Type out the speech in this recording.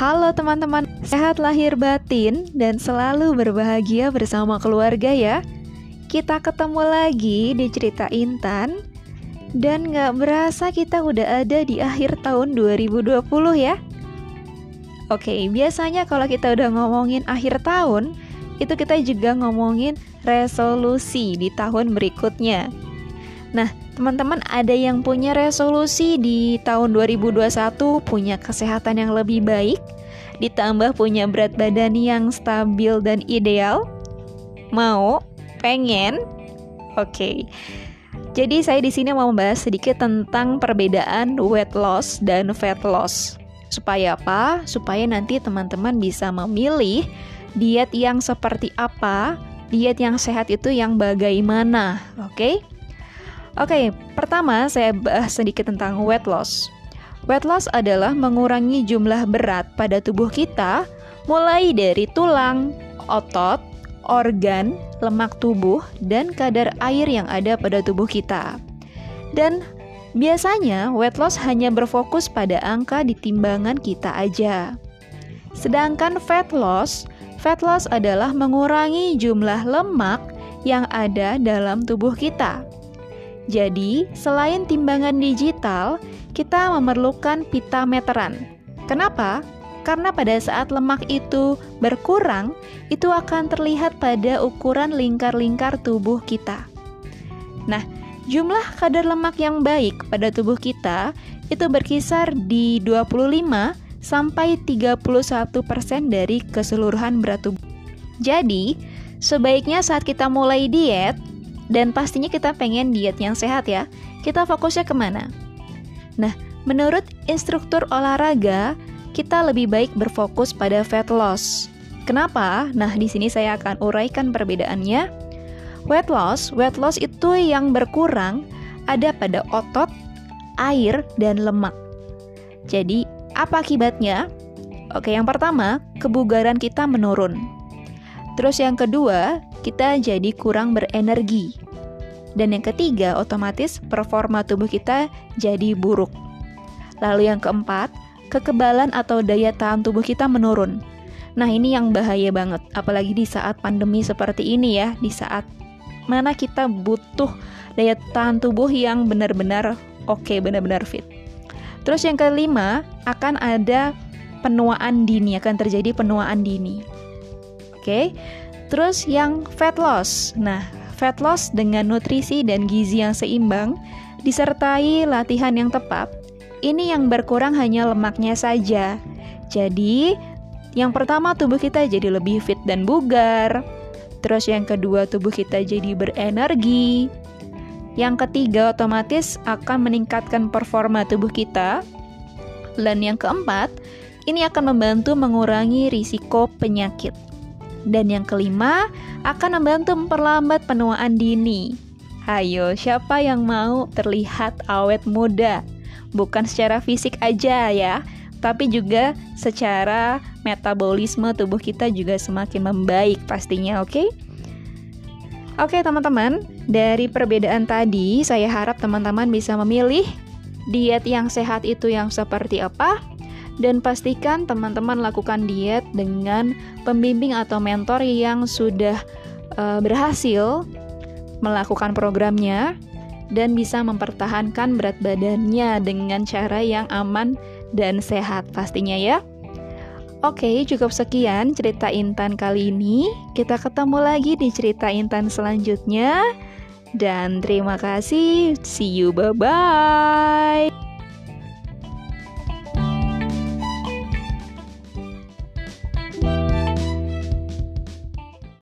Halo teman-teman, sehat lahir batin dan selalu berbahagia bersama keluarga ya. Kita ketemu lagi di cerita Intan dan gak berasa kita udah ada di akhir tahun 2020 ya. Oke, biasanya kalau kita udah ngomongin akhir tahun, itu kita juga ngomongin resolusi di tahun berikutnya. Nah, teman-teman ada yang punya resolusi di tahun 2021 punya kesehatan yang lebih baik, ditambah punya berat badan yang stabil dan ideal? Mau? Pengen? Oke. Okay. Jadi saya di sini mau membahas sedikit tentang perbedaan weight loss dan fat loss. Supaya apa? Supaya nanti teman-teman bisa memilih diet yang seperti apa, diet yang sehat itu yang bagaimana, oke? Okay? Oke, pertama saya bahas sedikit tentang weight loss. Weight loss adalah mengurangi jumlah berat pada tubuh kita mulai dari tulang, otot, organ, lemak tubuh, dan kadar air yang ada pada tubuh kita. Dan biasanya weight loss hanya berfokus pada angka di timbangan kita aja. Sedangkan fat loss, fat loss adalah mengurangi jumlah lemak yang ada dalam tubuh kita. Jadi, selain timbangan digital, kita memerlukan pita meteran. Kenapa? Karena pada saat lemak itu berkurang, itu akan terlihat pada ukuran lingkar-lingkar tubuh kita. Nah, jumlah kadar lemak yang baik pada tubuh kita itu berkisar di 25 sampai 31% dari keseluruhan berat tubuh. Jadi, sebaiknya saat kita mulai diet, dan pastinya kita pengen diet yang sehat ya. Kita fokusnya ke mana? Nah, menurut instruktur olahraga, kita lebih baik berfokus pada fat loss. Kenapa? Nah, di sini saya akan uraikan perbedaannya. Weight loss, weight loss itu yang berkurang ada pada otot, air, dan lemak. Jadi, apa akibatnya? Oke, yang pertama, kebugaran kita menurun. Terus yang kedua, kita jadi kurang berenergi. Dan yang ketiga, otomatis performa tubuh kita jadi buruk. Lalu yang keempat, kekebalan atau daya tahan tubuh kita menurun. Nah, ini yang bahaya banget, apalagi di saat pandemi seperti ini ya, di saat mana kita butuh daya tahan tubuh yang benar-benar oke, okay, benar-benar fit. Terus yang kelima, akan ada penuaan dini, akan terjadi penuaan dini. Oke. Okay? Terus yang fat loss. Nah, fat loss dengan nutrisi dan gizi yang seimbang disertai latihan yang tepat. Ini yang berkurang hanya lemaknya saja. Jadi, yang pertama tubuh kita jadi lebih fit dan bugar. Terus yang kedua tubuh kita jadi berenergi. Yang ketiga otomatis akan meningkatkan performa tubuh kita. Dan yang keempat, ini akan membantu mengurangi risiko penyakit. Dan yang kelima, akan membantu memperlambat penuaan dini. Ayo, siapa yang mau terlihat awet muda? Bukan secara fisik aja ya, tapi juga secara metabolisme tubuh kita juga semakin membaik pastinya, oke? Okay? Oke, teman-teman, dari perbedaan tadi, saya harap teman-teman bisa memilih diet yang sehat itu yang seperti apa dan pastikan teman-teman lakukan diet dengan pembimbing atau mentor yang sudah uh, berhasil melakukan programnya dan bisa mempertahankan berat badannya dengan cara yang aman dan sehat pastinya ya. Oke, cukup sekian cerita Intan kali ini. Kita ketemu lagi di cerita Intan selanjutnya. Dan terima kasih. See you. Bye bye.